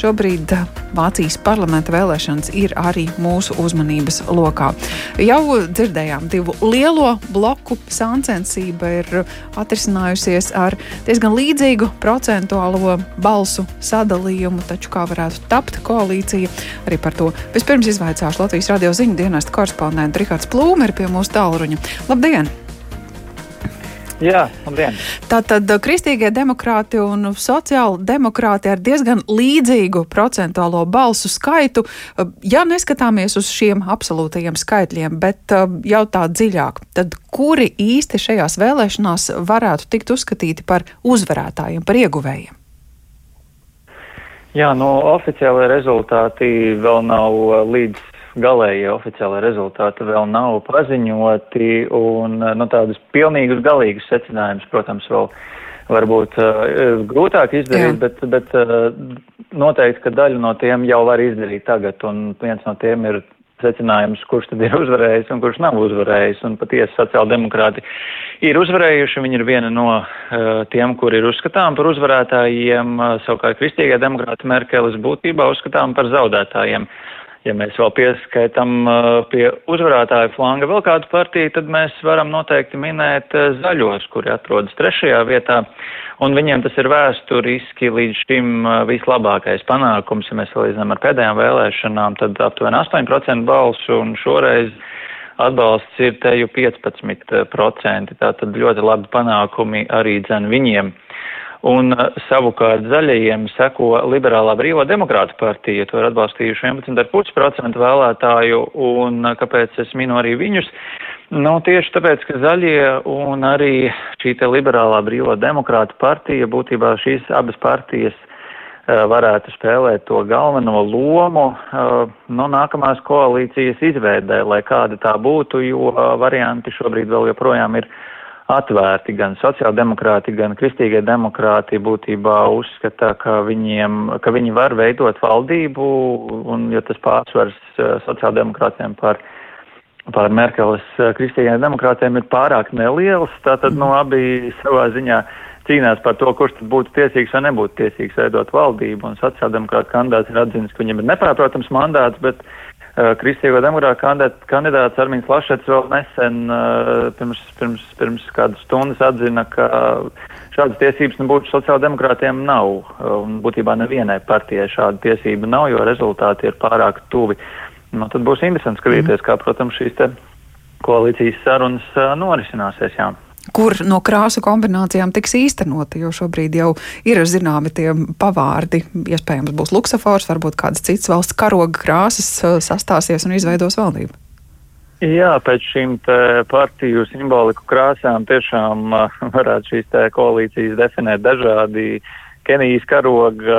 šobrīd Vācijas parlamenta vēlēšanas ir arī mūsu uzmanības lokā. Jau dzirdējām, divu lielo bloku sāncensība ir atrisinājusies ar diezgan līdzīgu procentuālo balsu sadalījumu, taču kā varētu tapt koalīcija, arī par to vispirms izvaicāšu Latvijas radio ziņu dienesta korespondentu Rihards Plūmeri pie mūsu tālruņa. Labdien! Jā, labdien! Tātad uh, kristīgie demokrāti un sociāli demokrāti ar diezgan līdzīgu procentuālo balsu skaitu, uh, ja neskatāmies uz šiem absolūtajiem skaitļiem, bet uh, jau tā dziļāk, tad kuri īsti šajās vēlēšanās varētu tikt uzskatīti par uzvarētājiem, par ieguvējiem? Jā, nu, oficiālai rezultāti vēl nav līdz galējie oficiālai rezultāti vēl nav paziņoti, un nu, tādus pilnīgus galīgus secinājumus, protams, vēl varbūt uh, grūtāk izdarīt, Jā. bet, bet uh, noteikti, ka daļu no tiem jau var izdarīt tagad, un viens no tiem ir secinājums, kurš tad ir uzvarējis un kurš nav uzvarējis, un patiesi sociāldemokrāti ir uzvarējuši, viņi ir viena no uh, tiem, kur ir uzskatām par uzvarētājiem, uh, savukārt kristīgie demokrāti Merkeles būtībā uzskatām par zaudētājiem. Ja mēs vēl pieskaitam uh, pie uzvarētāju flanga vēl kādu partiju, tad mēs varam noteikti minēt uh, zaļos, kuri atrodas trešajā vietā, un viņiem tas ir vēsturiski līdz šim uh, vislabākais panākums, ja mēs salīdzinām ar pēdējām vēlēšanām, tad aptuveni 8% balsu, un šoreiz atbalsts ir teju 15%, tātad ļoti labi panākumi arī dzen viņiem. Un uh, savukārt zaļajiem seko liberālā brīvā demokrāta partija, to ir atbalstījuši 11,5% vēlētāju, un uh, kāpēc es minu arī viņus? Nu, tieši tāpēc, ka zaļie un arī šī te liberālā brīvā demokrāta partija, būtībā šīs abas partijas uh, varētu spēlēt to galveno lomu no nākamās koalīcijas izveidē, lai kāda tā būtu, jo varianti šobrīd vēl joprojām ir atvērti. Gan sociāldemokrāti, gan kristīgie demokrāti būtībā uzskata, ka, viņiem, ka viņi var veidot valdību, un jo tas pārsvars eh, sociāldemokrātiem par, par Merkeles eh, kristīgiem demokrātiem ir pārāk neliels, tātad no nu, abi savā ziņā cīnās par to, kurš tad būtu tiesīgs vai nebūtu tiesīgs veidot valdību, un sociāldemokrāta kandidāts ir atzinis, ka viņam ir nepārprotams mandāts, bet Uh, Kristīgo demokrāta kandidāts Armīns Lašets vēl nesen uh, pirms, pirms, pirms kādas stundas atzina, ka šādas tiesības nebūtu sociāldemokrātiem nav. Un būtībā nevienai partijai šāda tiesība nav, jo rezultāti ir pārāk tuvi. Nu, tad būs interesanti skatīties, mm. kā, protams, šīs koalīcijas sarunas norisināsies. Jā kur no krāsu kombinācijām tiks īstenota, jo šobrīd jau ir zināmi tie pavārdi. Iespējams, būs luksafors, varbūt kādas citas valsts karoga krāsas uh, sastāsies un izveidos valdību. Jā, pēc šīm partiju simboliku krāsām tiešām uh, varētu šīs koalīcijas definēt dažādi. Kenijas karoga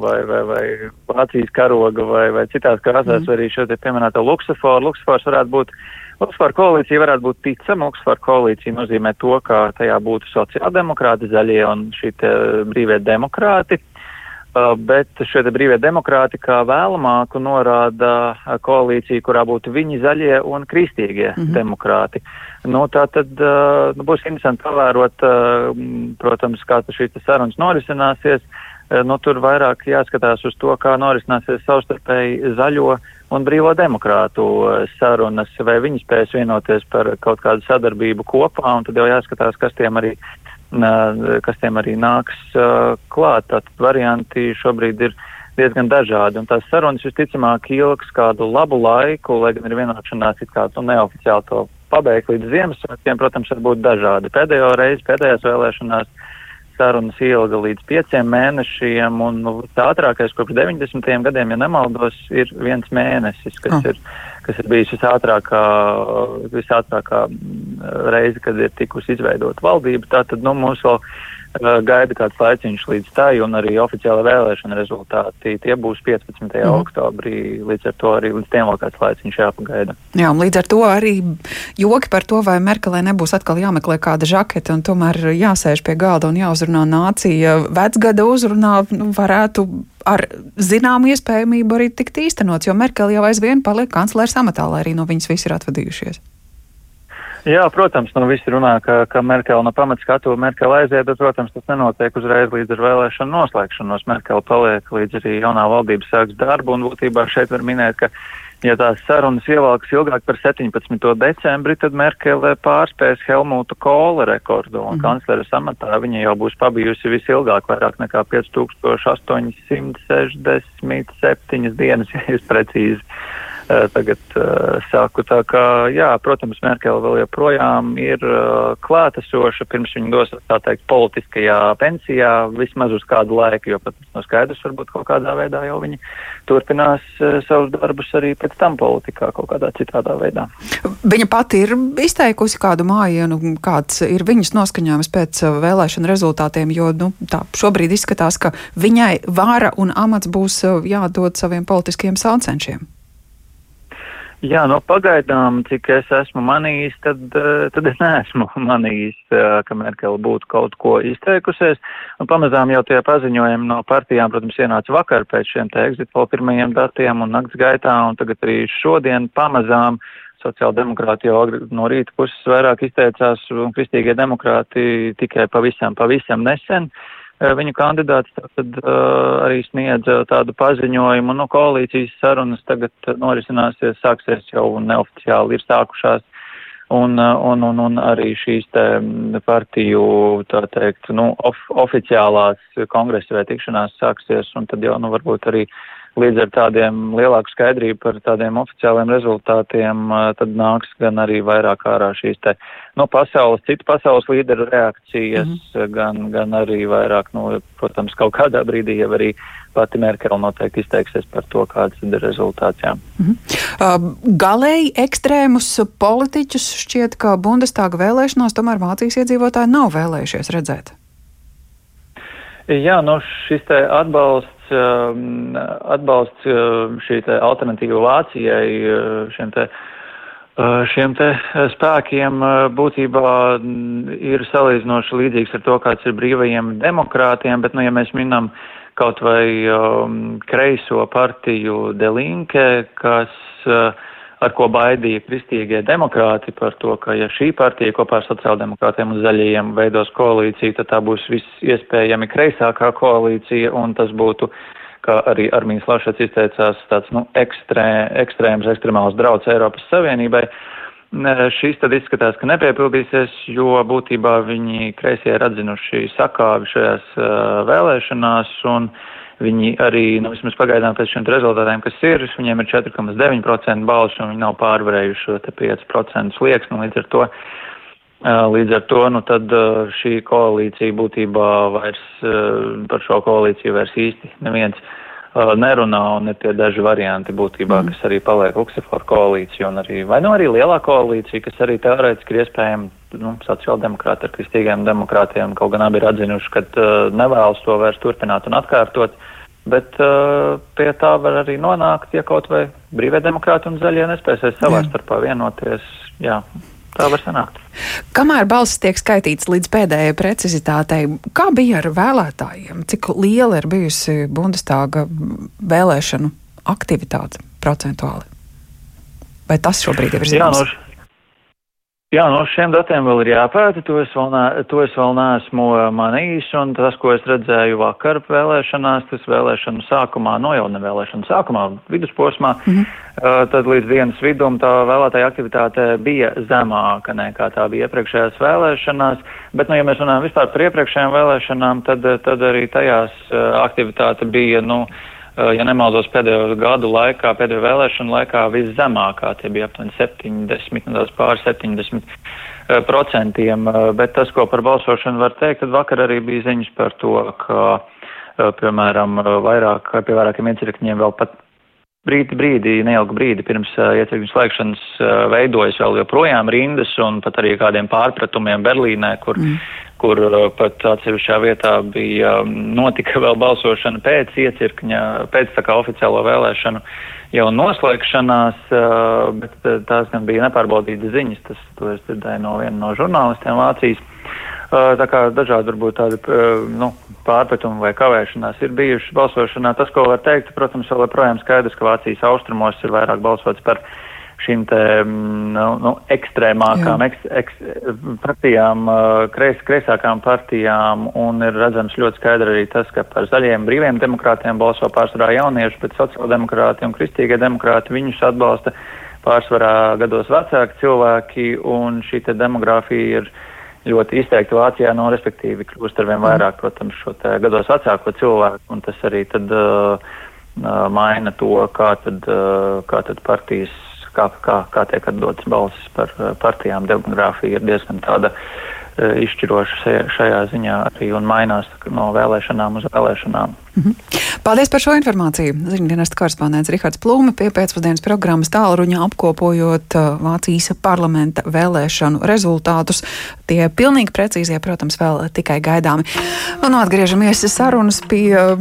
vai, vai, vai Vācijas karoga vai, vai citās krāsās, mm. arī šo te pieminēto luksaforu. Luksafors varētu būt uh, Oksfāra koalīcija varētu būt ticama. Oksfāra koalīcija nozīmē to, ka tajā būtu sociāldemokrāti, zaļie un šī brīvie demokrāti. Uh, bet šie brīvie demokrāti kā vēlamāku norāda uh, koalīciju, kurā būtu viņi zaļie un kristīgie mm -hmm. demokrāti. Nu, tā tad uh, nu, būs interesanti pavērot, protams, kā šīs sarunas norisināsies. Nu, tur vairāk jāskatās uz to, kā norisināsies savstarpēji zaļo un brīvo demokrātu eh, sarunas, vai viņi spēs vienoties par kaut kādu sadarbību kopā, un tad jau jāskatās, kas tiem arī, kas tiem arī nāks uh, klāt. Tātad varianti šobrīd ir diezgan dažādi, un tās sarunas visticamāk ilgs kādu labu laiku, lai gan ir vienošanās it kā nu, neoficiāli to pabeigt līdz Ziemassvētkiem, protams, var būt dažādi. Pēdējo reizi, pēdējās vēlēšanās sarunas ilga līdz pieciem mēnešiem, un nu, tā ātrākais kopš 90. gadiem, ja nemaldos, ir viens mēnesis, kas, oh. ir, kas ir bijis visātrākā, visātrākā reize, kad ir tikusi izveidota valdība. Tātad, nu, mums vēl gaida kāds laiciņš līdz tai, un arī oficiāla vēlēšana rezultāti. Tie būs 15. Mm. oktobrī, līdz ar to arī līdz tiem vēl kāds laiciņš jāpagaida. Jā, un līdz ar to arī joki par to, vai Merkelē nebūs atkal jāmeklē kāda žakete, un tomēr jāsēž pie galda un jāuzrunā nācija. Vecgada uzrunā nu, varētu ar zināmu iespējamību arī tikt īstenots, jo Merkel jau aizvien paliek kanclers amatā, lai arī no viņas visi ir atvadījušies. Jā, protams, nu visi runā, ka, ka Merkele no pamatskatu Merkele aiziet, bet, protams, tas nenotiek uzreiz līdz ar vēlēšanu noslēgšanos. Merkele paliek līdz arī jaunā valdība sāks darbu, un būtībā šeit var minēt, ka, ja tās sarunas ievalkas ilgāk par 17. decembri, tad Merkele pārspēs Helmuta Kola rekordu, un mm. kanclera samatā viņa jau būs pabijusi visilgāk, vairāk nekā 5867 dienas, ja jūs precīzi tagad uh, saku. Tā kā, jā, protams, Merkele vēl joprojām ir uh, klātesoša, pirms viņa dos, tā teikt, politiskajā pensijā, vismaz uz kādu laiku, jo pat no skaidrs, varbūt kaut kādā veidā jau viņi turpinās uh, savus darbus arī pēc tam politikā kaut kādā citādā veidā. Viņa pati ir izteikusi kādu mājienu, kāds ir viņas noskaņojums pēc vēlēšana rezultātiem, jo nu, tā šobrīd izskatās, ka viņai vāra un amats būs jādod saviem politiskiem saucenšiem. Jā, no pagaidām, cik es esmu manījis, tad, eh, tad es neesmu manījis, eh, ka Merkele būtu kaut ko izteikusies. Un pamazām jau tie paziņojumi no partijām, protams, ienāca vakar pēc šiem te exit poll pirmajiem datiem un nakts gaitā, un tagad arī šodien pamazām sociāldemokrāti jau no rīta puses vairāk izteicās, un kristīgie demokrāti tikai pavisam, pavisam nesen. Uh, viņu kandidāts tad uh, arī sniedz tādu paziņojumu. Nu, koalīcijas sarunas tagad norisināsies, sāksies jau neoficiāli ir sākušās. Un, un, un, un arī šīs te partiju, tā teikt, nu, of, oficiālās kongresa vai tikšanās sāksies, un tad jau, nu, varbūt arī uh, līdz ar tādiem lielāku skaidrību par tādiem oficiāliem rezultātiem, tad nāks gan arī vairāk ārā šīs te, no pasaules, citu pasaules līderu reakcijas, mm -hmm. gan, gan arī vairāk, nu, protams, kaut kādā brīdī jau arī pati Merkele noteikti izteiksies par to, kāds ir rezultāts. Jā. Mm -hmm. uh, galēji ekstrēmus politiķus šķiet, ka Bundestāga vēlēšanās tomēr Vācijas iedzīvotāji nav vēlējušies redzēt. Jā, nu, šis atbalsts Um, atbalsts um, šī alternatīva Vācijai uh, šiem te, uh, šiem te spēkiem uh, būtībā ir salīdzinoši līdzīgs ar to, kāds ir brīvajiem demokrātiem, bet, nu, ja mēs minam kaut vai um, kreiso partiju Delinke, kas uh, ar ko baidīja kristīgie demokrāti par to, ka ja šī partija kopā ar sociāldemokrātiem un zaļajiem veidos koalīciju, tad tā būs viss iespējami kreisākā koalīcija un tas būtu, kā arī Armīns Lašats izteicās, tāds, nu, ekstrē, ekstrēms, ekstremāls drauds Eiropas Savienībai. Šīs tad izskatās, ka nepiepildīsies, jo būtībā viņi kreisie ir atzinuši sakāvi šajās uh, vēlēšanās un Viņi arī, nu, vismaz pagaidām pēc šiem rezultātiem, kas ir, viņiem ir 4,9% balsu un viņi nav pārvarējuši šo 5% slieksni. Līdz ar to, līdz ar to nu, tad šī koalīcija būtībā vairs par šo koalīciju vairs īsti neviens nerunā un ir tie daži varianti būtībā, mm. kas arī paliek Luksemburgas koalīcija un arī, vai nu arī lielā koalīcija, kas arī teorētiski ir iespējama nu, sociāldemokrāti ar kristīgiem demokrātiem, kaut gan abi ir atzinuši, ka uh, nevēlas to vairs turpināt un atkārtot. Bet uh, pie tā var arī nonākt, ja kaut vai brīvie demokrāti un zaļie nespēsies savā jā. starpā vienoties. Jā, tā var sanākt. Kamēr balss tiek skaitīts līdz pēdējai precizitātei, kā bija ar vēlētājiem? Cik liela ir bijusi Bundestāga vēlēšanu aktivitāte procentuāli? Vai tas šobrīd ir zināms? Jā, no, Jā, no šiem datiem vēl ir jāpēta, to es vēl, ne, to es vēl neesmu uh, manījis, un tas, ko es redzēju vakar vēlēšanās, tas vēlēšanu sākumā, no jau ne vēlēšanu sākumā, vidusposmā, mm -hmm. uh, tad līdz dienas vidum tā vēlētāja aktivitāte bija zemāka nekā tā bija iepriekšējās vēlēšanās, bet, nu, ja mēs runājam vispār par iepriekšējām vēlēšanām, tad, tad arī tajās uh, aktivitāte bija, nu, Eh, ja nemaldos pēdējo gadu laikā, pēdējo vēlēšanu laikā viszemākā, tie bija aptuveni 70, nedaudz pār 70 eh, procentiem, eh, bet tas, ko par balsošanu var teikt, tad vakar arī bija ziņas par to, ka, piemēram, vairāk, pie vairākiem iecirkņiem vēl pat brīdi, brīdi, neilgu brīdi pirms uh, iecirkņu slēgšanas uh, veidojas vēl joprojām rindas un pat arī kādiem pārpratumiem Berlīnē, kur mm kur uh, pat atsevišķā vietā bija um, notika vēl balsošana pēc iecirkņa, pēc tā kā oficiālo vēlēšanu jau noslēgšanās, uh, bet tās gan bija nepārbaudītas ziņas, tas to es dzirdēju no viena no žurnālistiem Vācijas. Tā kā dažādi varbūt tādi nu, pārpratumi vai kavēšanās ir bijuši balsošanā. Tas, ko var teikt, protams, vēl joprojām skaidrs, ka Vācijas austrumos ir vairāk balsots par šīm te, mm, nu, nu, ekstrēmākām eks, eks, partijām, kreis, kreisākām partijām, un ir redzams ļoti skaidri arī tas, ka par zaļiem brīviem demokrātiem balso pārsvarā jaunieši, bet sociāldemokrāti un kristīgie demokrāti viņus atbalsta pārsvarā gados vecāki cilvēki, un šī te demogrāfija ir ļoti izteikti Vācijā, no respektīvi kļūst arvien mhm. vairāk, protams, šo gados vecāko cilvēku, un tas arī tad uh, uh, maina to, kā tad, uh, kā tad partijas, kā, kā, kā tiek atdotas balsis par uh, partijām. Demogrāfija ir diezgan tāda uh, izšķiroša šajā ziņā arī un mainās no vēlēšanām uz vēlēšanām. -hmm. Paldies par šo informāciju. Ziņdienas korespondents Rihards Plūme pie pēcpusdienas programmas tālruņa apkopojot uh, Vācijas parlamenta vēlēšanu rezultātus. Tie pilnīgi precīzie, protams, vēl tikai gaidāmi. Un atgriežamies sarunas pie uh,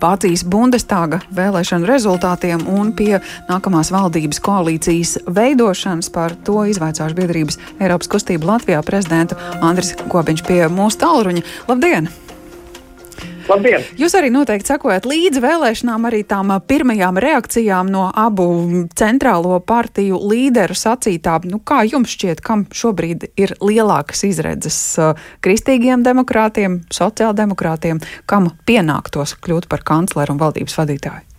Vācijas Bundestāga vēlēšanu rezultātiem un pie nākamās valdības koalīcijas veidošanas. Par to izvaicāšu biedrības Eiropas kustību Latvijā prezidentu Andris Kopiņš pie mūsu tālruņa. Labdien! Labdien! Jūs arī noteikti sekojat līdzi vēlēšanām, arī tām pirmajām reakcijām no abu centrālo partiju līderu sacītā. Nu, kā jums šķiet, kam šobrīd ir lielākas izredzes kristīgiem demokrātiem, sociāldemokrātiem, kam pienāktos kļūt par kancleru un valdības vadītāju?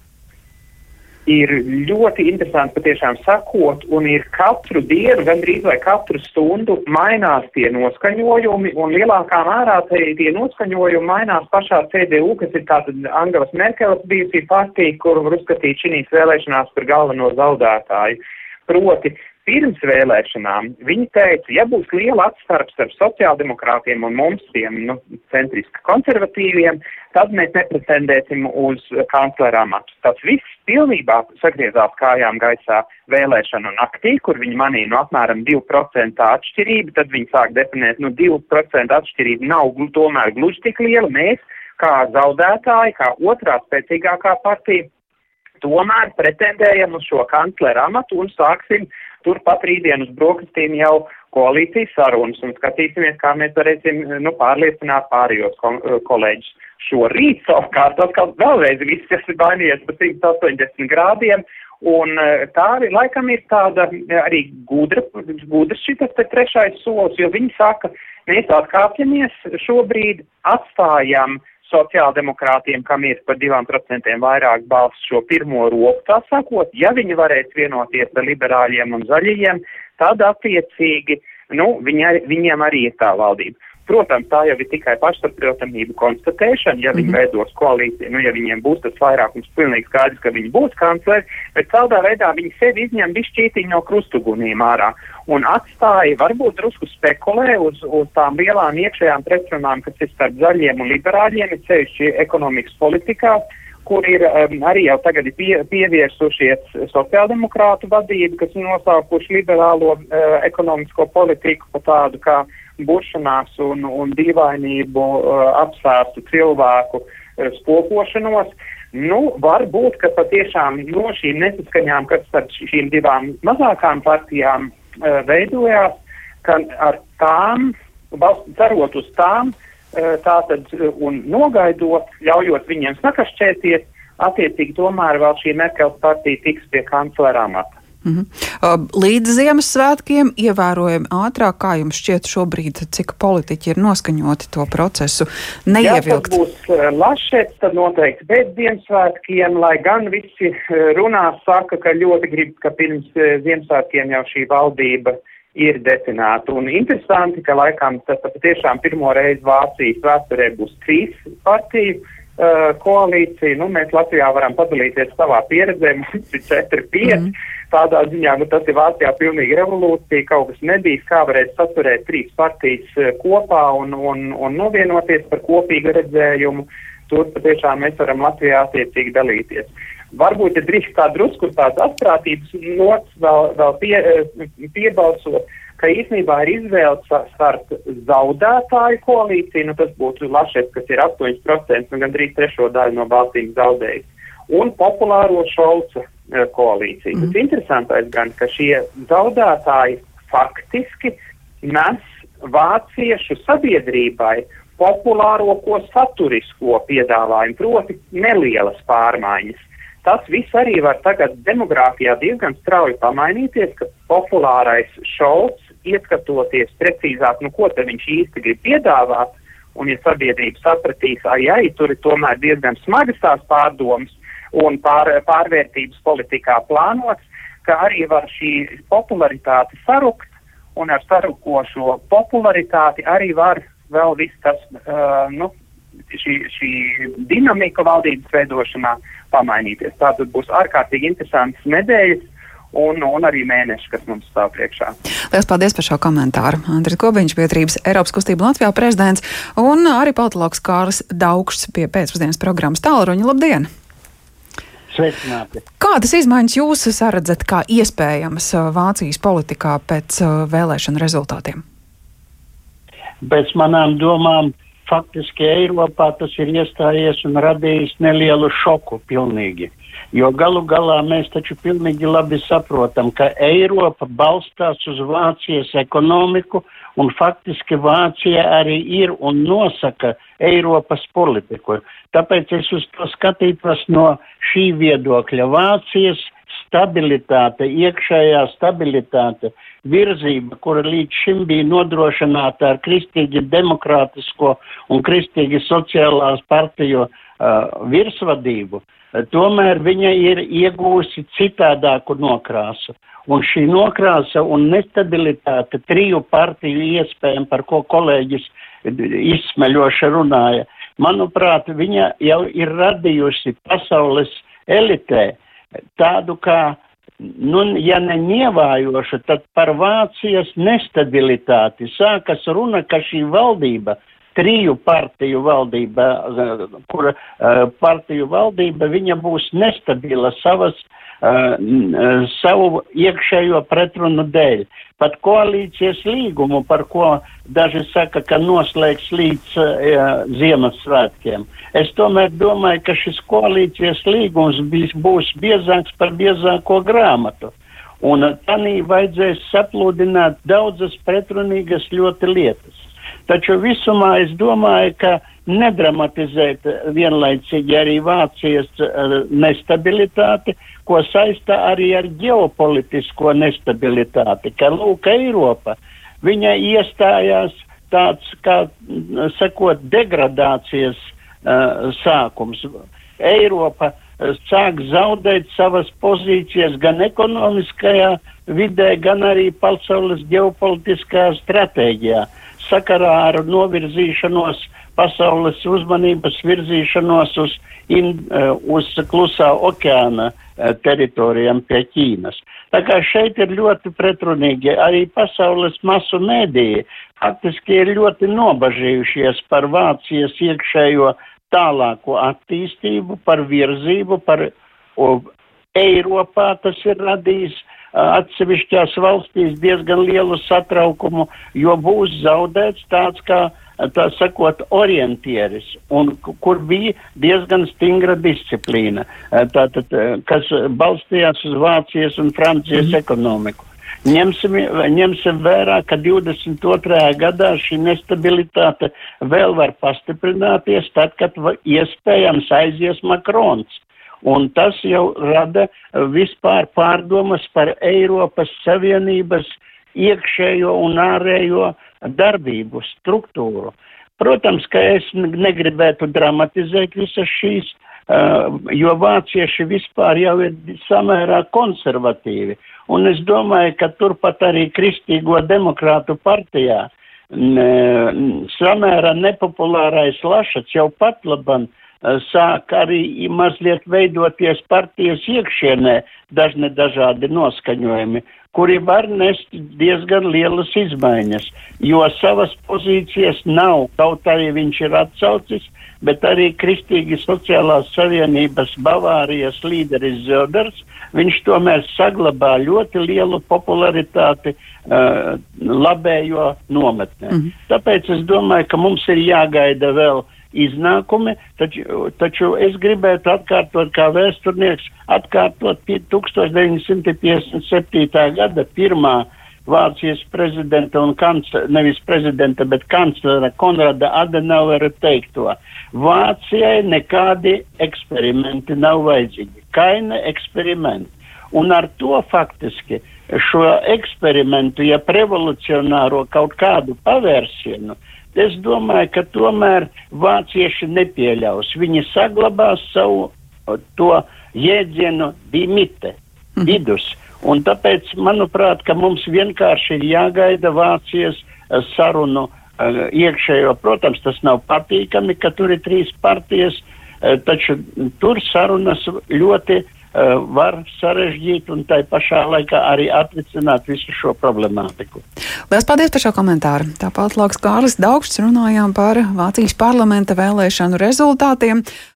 Ir ļoti interesanti patiešām sakot, un ir katru dienu, gandrīz vai katru stundu mainās tie noskaņojumi, un lielākā mērā tie, tie noskaņojumi mainās pašā CDU, kas ir tātad Angelas Merkeles bijusī partija, kuru var uzskatīt šīs vēlēšanās par galveno zaudētāju. Proti, pirms vēlēšanām viņi teica, ja būs liela atstarps starp sociāldemokrātiem un mums, tiem nu, centriski konservatīviem, tad mēs nepretendēsim uz kanclera amatu. Tas viss pilnībā sagriezās kājām gaisā vēlēšanu naktī, kur viņi manīja no apmēram 2% atšķirību, tad viņi sāk definēt, nu 2% atšķirība nav tomēr gluži tik liela. Mēs, kā zaudētāji, kā otrā spēcīgākā partija, tomēr pretendējam uz šo kanclera amatu un sāksim turpat rītdien uz brokastīm jau koalīcijas sarunas un skatīsimies, kā mēs varēsim nu, pārliecināt pārējos ko kolēģus. Šorīt savukārt atkal vēlreiz viss, kas ir mainījies pa 180 grādiem, un e, tā arī laikam ir tāda arī gudra, gudrs šitas te trešais solis, jo viņi saka, mēs atkāpjamies šobrīd, atstājam sociāldemokrātiem, kam ir par divām procentiem vairāk balsu šo pirmo roku, tā sakot, ja viņi varēs vienoties ar liberāļiem un zaļajiem, tad attiecīgi, nu, viņi, viņiem arī ir tā valdība. Protams, tā jau ir tikai pašsaprotamību konstatēšana, ja viņi mm -hmm. veidos koalīciju, nu, ja viņiem būs tas vairākums, pilnīgi skaidrs, ka viņi būs kancleri, bet tādā veidā viņi sevi izņem bišķītiņi no krustugunīm ārā un atstāja, varbūt drusku spekulē uz, uz tām lielām iekšējām pretrunām, kas ir starp zaļiem un liberāļiem, ir ceļšķi ekonomikas politikā, kur ir um, arī jau tagad pie, pievērsušies sociāldemokrātu vadību, kas ir nosaukuši liberālo uh, ekonomisko politiku pa tādu kā bušanās un, un dīvainību uh, apsvērstu cilvēku uh, spokošanos. Nu, varbūt, ka patiešām no šīm nesaskaņām, kas starp šīm divām mazākām partijām uh, veidojās, ka ar tām, cerot uz tām, uh, tātad un nogaidot, ļaujot viņiem sakašķēties, attiecīgi tomēr vēl šī Merkels partija tiks pie kanclera amata. -hmm. Līdz Ziemassvētkiem ievērojami ātrāk, kā jums šķiet šobrīd, cik politiķi ir noskaņoti to procesu neievilkt? Ja tas būs lašets, tad noteikti pēc Ziemassvētkiem, lai gan visi runā saka, ka ļoti grib, ka pirms Ziemassvētkiem jau šī valdība ir definēta. Un interesanti, ka laikam tas patiešām pirmo reizi Vācijas vēsturē būs trīs partiju koalīcija. Nu, mēs Latvijā varam padalīties savā pieredzē, mums ir četri, pieci. Mm tādā ziņā, nu tas ir Vācijā pilnīgi revolūcija, kaut kas nebija, kā varēs saturēt trīs partijas eh, kopā un, un, un novienoties par kopīgu redzējumu. Tur patiešām mēs varam Latvijā attiecīgi dalīties. Varbūt, ja drīkst tā drusku tāds astprātības nots vēl, vēl pie, eh, piebalsot, ka īstenībā ir izvēle starp zaudētāju koalīciju, nu tas būtu Lašets, kas ir 8%, nu gandrīz trešo daļu no balsīm zaudējis, un populāro Šolca Eh, koalīcija. Mm. Bet interesantais gan, ka šie zaudētāji faktiski nes vāciešu sabiedrībai populāro ko saturisko piedāvājumu, proti nelielas pārmaiņas. tas viss arī var tagad demogrāfijā diezgan strauji pamainīties, ka populārais šovs, ieskatoties precīzāk, nu ko te viņš īsti grib piedāvāt, un ja sabiedrība sapratīs, ai, ai, tur ir tomēr diezgan smagas tās pārdomas un pār, pārvērtības politikā plānots, ka arī var šī popularitāte sarukt, un ar sarukošo popularitāti arī var vēl viss tas, uh, nu, šī, šī dinamika valdības veidošanā pamainīties. Tātad būs ārkārtīgi interesants nedēļas. Un, un arī mēneši, kas mums stāv priekšā. Lielas paldies par šo komentāru. Andris Kobiņš, biedrības Eiropas kustība Latvijā prezidents un arī politologs Kārlis Daugšs pie pēcpusdienas programmas Tālruņa. Labdien! Sveicināti! Kādas izmaiņas jūs saredzat kā iespējamas uh, Vācijas politikā pēc uh, vēlēšanu rezultātiem? Pēc manām domām faktiski Eiropā tas ir iestājies un radījis nelielu šoku pilnīgi. Jo galu galā mēs taču pilnīgi labi saprotam, ka Eiropa balstās uz Vācijas ekonomiku un faktiski Vācija arī ir un nosaka Eiropas politiku. Tāpēc es uz to skatītos no šī viedokļa. Vācijas stabilitāte, iekšējā stabilitāte, virzība, kura līdz šim bija nodrošināta ar kristīgi demokrātisko un kristīgi sociālās partiju uh, virsvadību, tomēr viņa ir iegūsi citādāku nokrāsu. Un šī nokrāsa un nestabilitāte triju partiju iespējām, par ko kolēģis izsmeļoši runāja, manuprāt, viņa jau ir radījusi pasaules elitē tādu kā nu, ja ne nievājoša, tad par Vācijas nestabilitāti sākas runa, ka šī valdība, triju partiju valdība, kur uh, partiju valdība, viņa būs nestabila savas uh, savu iekšējo pretrunu dēļ. Pat koalīcijas līgumu, par ko daži saka, ka noslēgs līdz uh, Ziemassvētkiem. Es tomēr domāju, ka šis koalīcijas līgums būs biezāks par biezāko grāmatu. Un tanī vajadzēs saplūdināt daudzas pretrunīgas ļoti lietas. Taču visumā es domāju, ka nedramatizēt vienlaicīgi arī Vācijas uh, nestabilitāti, ko saista arī ar ģeopolitisko nestabilitāti, ka lūk Eiropa, viņa iestājās tāds, kā sakot, degradācijas uh, sākums. Eiropa uh, sāk zaudēt savas pozīcijas gan ekonomiskajā vidē, gan arī pasaules ģeopolitiskajā stratēģijā sakarā ar novirzīšanos uh, pasaules uzmanības virzīšanos uz, in, eh, uz klusā okeāna eh, teritorijām pie Ķīnas. Tā kā šeit ir ļoti pretrunīgi arī pasaules masu mēdīji, faktiski ir ļoti nobažījušies par Vācijas iekšējo tālāko attīstību, par virzību, par o, Eiropā tas ir radījis atsevišķās valstīs diezgan lielu satraukumu, jo būs zaudēts tāds kā tā sakot, orientieris, un kur bija diezgan stingra disciplīna, tātad, kas balstījās uz Vācijas un Francijas mm -hmm. ekonomiku. Ņemsim, ņemsim vērā, ka 22. gadā šī nestabilitāte vēl var pastiprināties, tad, kad iespējams aizies Makrons. Un tas jau rada vispār pārdomas par Eiropas Savienības iekšējo un ārējo darbību, struktūru. Protams, ka es negribētu dramatizēt visas šīs, jo vācieši vispār jau ir samērā konservatīvi. Un es domāju, ka turpat arī Kristīgo demokrātu partijā samērā nepopulārais Lašats jau pat laban uh, sāk arī mazliet veidoties partijas iekšienē dažne dažādi noskaņojumi kuri var nest diezgan lielas izmaiņas, jo savas pozīcijas nav, kaut arī viņš ir atsaucis, bet arī Kristīgi sociālās savienības Bavārijas līderis Zilders, viņš tomēr saglabā ļoti lielu popularitāti uh, labējo nometnē. Mm -hmm. Tāpēc es domāju, ka mums ir jāgaida vēl uh, iznākumi, taču, taču es gribētu atkārtot kā vēsturnieks, atkārtot 1957. gada pirmā Vācijas prezidenta un kanclera, nevis prezidenta, bet kanclera Konrada Adenauera teikto. Vācijai nekādi eksperimenti nav vajadzīgi. Kaina eksperimenti. Un ar to faktiski šo eksperimentu, ja revolucionāro kaut kādu pavērsienu, es domāju, ka tomēr vācieši nepieļaus. Viņi saglabās savu to jēdzienu dimite, mhm. vidus. Un tāpēc, manuprāt, ka mums vienkārši ir jāgaida Vācijas uh, sarunu uh, iekšējo. Protams, tas nav patīkami, ka tur ir trīs partijas, uh, taču tur sarunas ļoti var sarežģīt un tai pašā laikā arī atrisināt visu šo problemātiku. Lielas paldies par šo komentāru. Tāpat Lāks Kārlis Daugšs runājām par Vācijas parlamenta vēlēšanu rezultātiem.